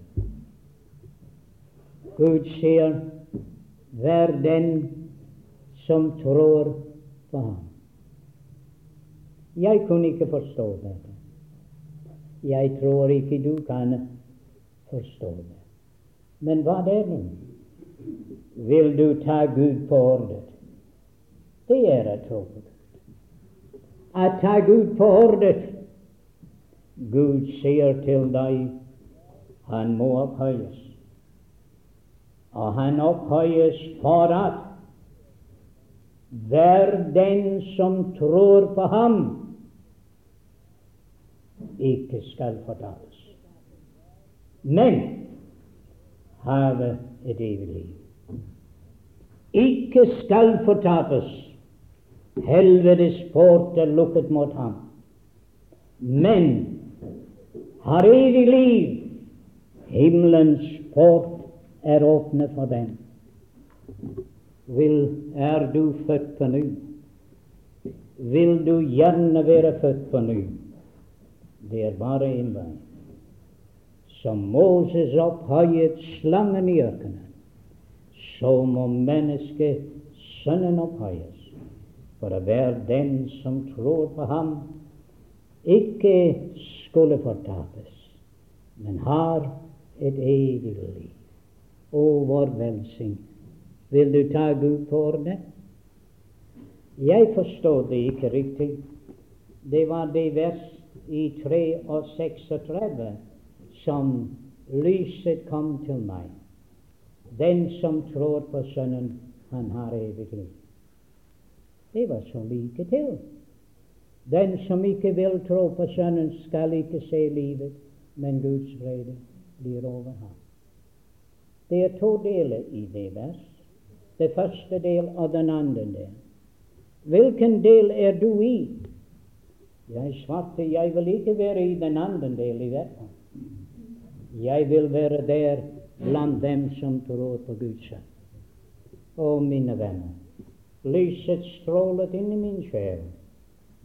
Gud sier, vær den som tror på ham. Jeg kunne ikke forstå dette. Jeg tror ikke du kan forstå det. Men hva er det? Vil du ta Gud på ordet? Det er et på Å ta Gud på ordet Gud sier til deg han må opphøyes. Og han opphøyes for at hver den som tror på ham, ikke skal fortapes, men have et evig liv. Ikke skal fortapes. Helvetes port er lukket mot ham. Men har evig liv. Himmelens port er åpne for dem. Vil, er du født på ny? Vil du gjerne være født på ny? Det er bare én vei. Som Moses opphøyet slangen i ørkenen, så må menneskesønnen opphøyes, for å være den som tror på ham, ikke skulle fortapes, men har et evig liv. Å, vår velsign. Vil du ta Gud på ordet? Jeg forstår det ikke riktig. Det var det vers i 3 og 36 som lyset kom til meg. Den som tror på Sønnen, han har evig liv. Det var så like til. Den som ikke vil tro på Sønnen, skal ikke se livet, men Guds vrede blir over ham. Det er to deler i det vers. Det første del og den andre del. Hvilken del er du i? Jeg svarte jeg vil ikke være i den andre del i verden. Jeg vil være der blant dem som tror på Guds sønn. Å, mine venner, lyset strålet inn i min sjel.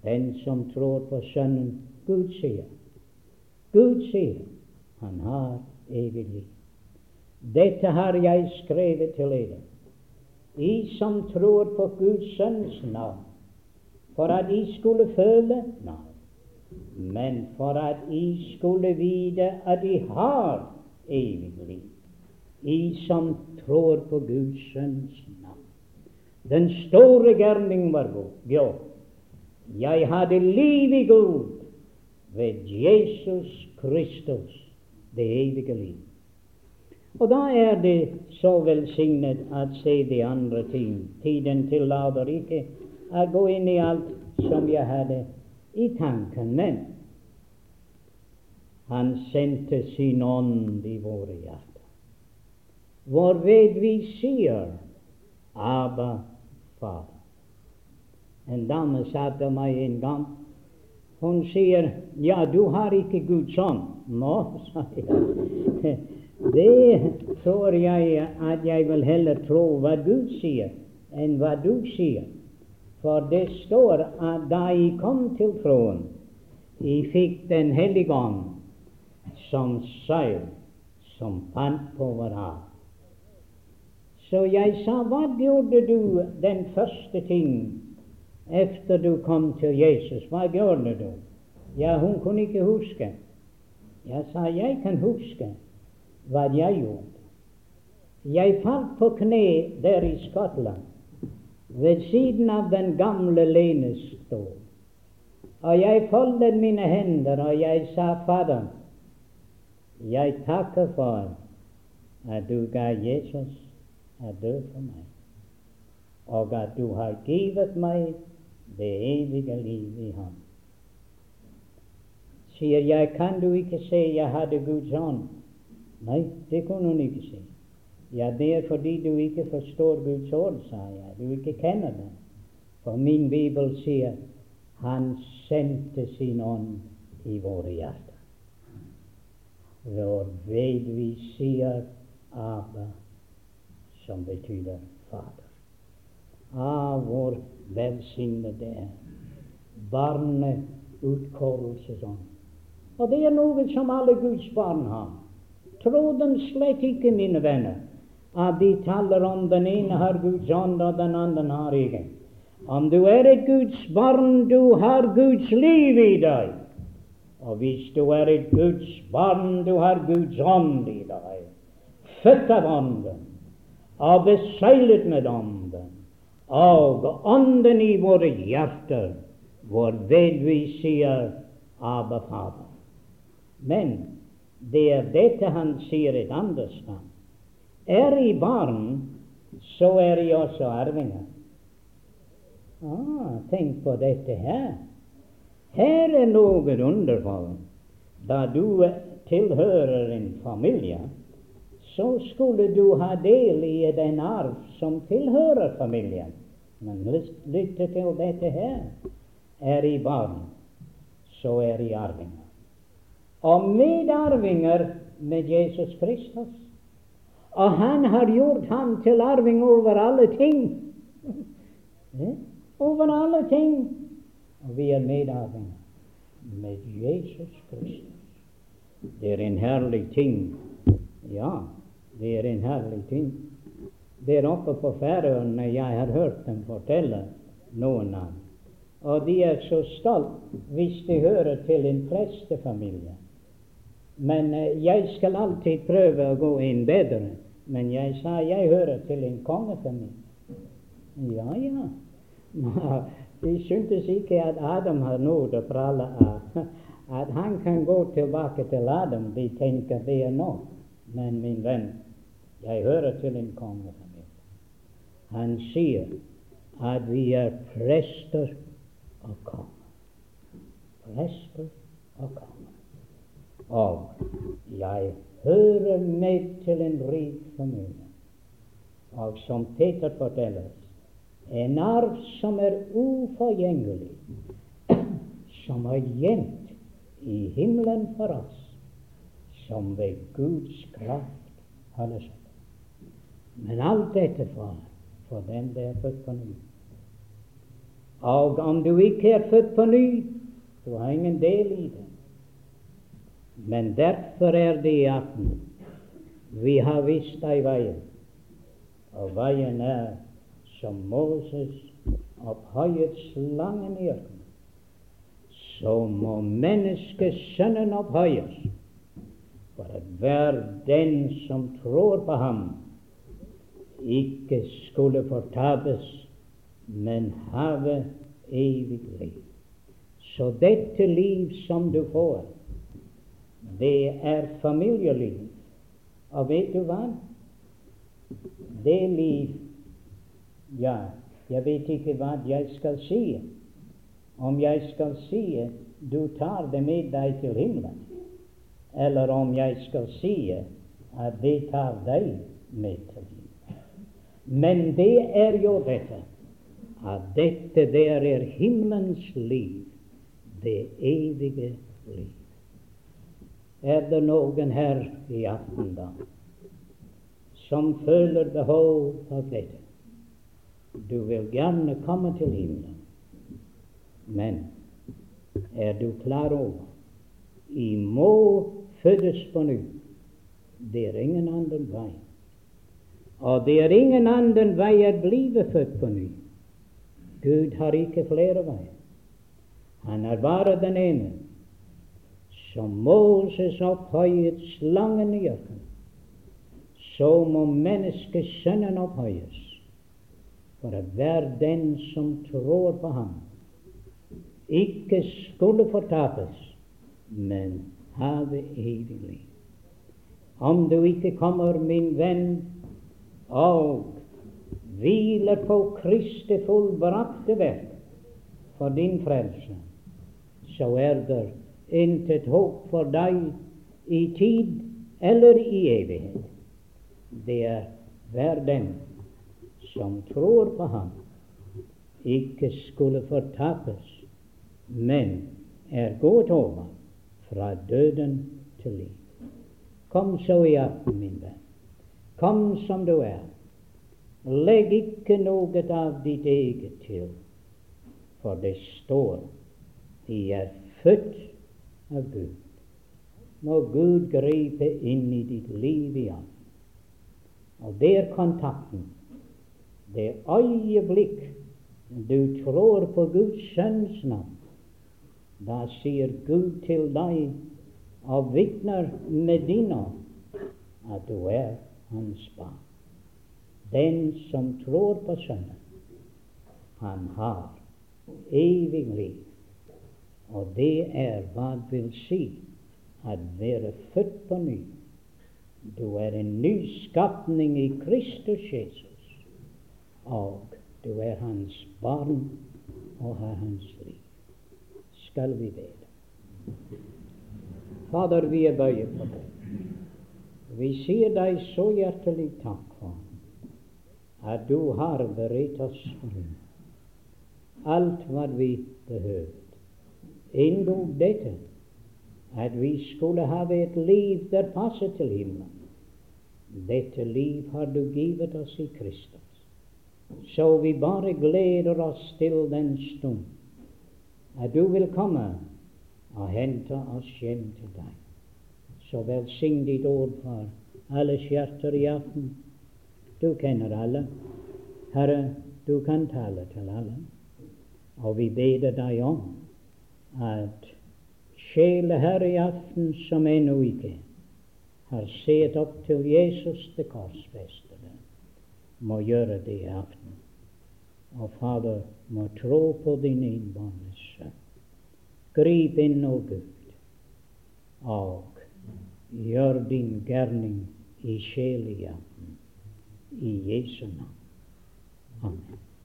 Den som tror på Sønnen, Gud sier. Gud sier han har evig liv. Dette har jeg skrevet til dere, I som tror på Guds Sønns navn, for at I skulle føle Nei, men for at I skulle vite at I har evig liv. I som tror på Guds Sønns navn. Den store gjerning var gjort. Jeg hadde liv i Gud ved Jesus Kristus, det evige liv. Og da er det så velsignet at se de andre ting. Tiden tillater ikke å gå inn i alt som jeg hadde i tanken. Men han sendte sin ånd i våre hjerter, hvorved vi sier Abba, Fader. En dame sa til meg en gang Hun sier, 'Ja, du har ikke Guds ånd.' Nå, sa jeg. Det tror jeg at jeg vil heller tro hva Gud sier, enn hva du sier. For det står at da jeg kom til troen, jeg fikk Den hellige ånd som seil som fant på vår hav. Så jeg sa, hva gjorde du den første ting efter du kom til Jesus? Hva gjorde du? Ja, hun kunne ikke huske. Jeg sa, jeg kan huske hva jeg gjorde. Jeg falt på kne der i Skottland, ved siden av den gamle lenestol. Og jeg foldet mine hender, og jeg sa, Fader, jeg takker for at du ga Jesus å dø for meg, og at du har givet meg det evige liv i ham. Sier jeg, kan du ikke se jeg hadde Guds ånd? Nei, det kunne hun ikke si. Ja, det er fordi du ikke forstår Guds ord, sa jeg. Du ikke kjenner det. For min bibel sier han sendte sin ånd i våre hjerter. ved vi sier Abba, som betyr Fader. Ah, hvor velsignet det er. Barneutkårelsesånd. Og det er noe som alle Guds barn har. Tro dem slett ikke, mine venner, at de taler om den ene har Guds ånd, og den andre har ikke. Om du er et Guds barn, du har Guds liv i deg. Og hvis du er et Guds barn, du har Guds ånd i deg. Født av Ånden og beseglet med Ånden, og Ånden i våre hjerter, hvorved vi sier Abba, Fader. Men det er dette han sier et annet sted. Er I barn, så er I også arvinger. Ah, tenk på dette her. Her er noe underfall. Da du tilhører en familie, så skulle du ha del i den arv som tilhører familien. Men lytt til dette her. Er I barn, så er I arvinger og medarvinger med Jesus Kristus. Og han har gjort ham til arving over alle ting. over alle ting. Og vi er medarvinger med Jesus Kristus. Det er en herlig ting. Ja, det er en herlig ting. der oppe på Færøyene jeg har hørt dem fortelle noen av. Og de er så stolt hvis de hører til en prestefamilie. Men eh, jeg skal alltid prøve å gå inn bedre. Men jeg sa jeg hører til en kongefamilie. Ja, ja. De syntes ikke at Adam har noe å prale av. At han kan gå tilbake til Adam. De tenker det er nok. Men min venn, jeg hører til en kongefamilie. Han sier at vi er prester og konger. Prester og konger. Og jeg hører meg til en rik familie. Og som Peter forteller, en arv som er uforgjengelig, som er gjemt i himmelen for oss, som ved Guds kraft holdes opp. Men alt dette for, for dem det er født på ny. Og om du ikke er født på ny, du har ingen del i det. Men derfor er det i aften vi har vist deg veien, og veien er som Moses opphøyet slangen i ørkenen. Så må menneskesønnen opphøyes, for at hver den som tror på ham, ikke skulle fortapes, men have evig liv. Så dette liv som du får, det er familieliv. Og vet du hva? Det liv Ja, jeg vet ikke hva jeg skal si. Om jeg skal si du tar det med deg til himmelen, eller om jeg skal si at det tar deg med til himmelen. Men det er jo dette at dette der er himmelens liv, det evige liv. Er det noen her i aften da som føler behov for dette? Du vil gjerne komme til himmelen, men er du klar over I må fødes på ny. Det er ingen annen vei. Og det er ingen annen vei å bli født på ny. Gud har ikke flere veier. Han er bare den ene som Moses opphøyet slangen i ørkenen, så må menneskesønnen opphøyes, for at hver den som tror på ham, ikke skulle fortapes, men have evig liv. Om du ikke kommer, min venn, og hviler på Kristi fullbrakte verk for din frelse, så er det intet håp for deg i tid eller i evighet. Det er hver den som tror på ham, ikke skulle fortapes, men er gått over fra døden til liv. Kom så i aften, min venn. Kom som du er. Legg ikke noe av ditt eget til, for det står de er født av Gud. Må Gud gripe inn i ditt liv igjen. Og det er kontakten. Det øyeblikk du tror på Guds sønns navn, da sier Gud til deg og vitner med din ånd at du er hans barn. Den som tror på Sønnen, han har evig liv. Og det er hva det vil si å være født på ny. Du er en ny skapning i Kristus Jesus, og du er hans barn og har hans liv. Skal vi be? Fader, vi er bøyet for deg. Vi sier deg så hjertelig takk for at du har beredt oss alt hva vi behøver endog dette at vi skulle ha et liv der passer til himmelen. Dette liv har du givet oss i Kristus. Så vi bare gleder oss til den stund at du vil komme og hente oss hjem til deg. Så velsign ditt ord for alles hjerter i aften. Du kjenner alle. Herre, du kan tale til alle. Og vi beder deg om at sjele her i aften som ennå ikke har sett opp til Jesus det korsfestede, må gjøre det i aften. Og Fader må tro på din innbåndelse. Grip inn, o Gud, og gjør din gjerning i sjel i aften. I Jesu navn. Amen.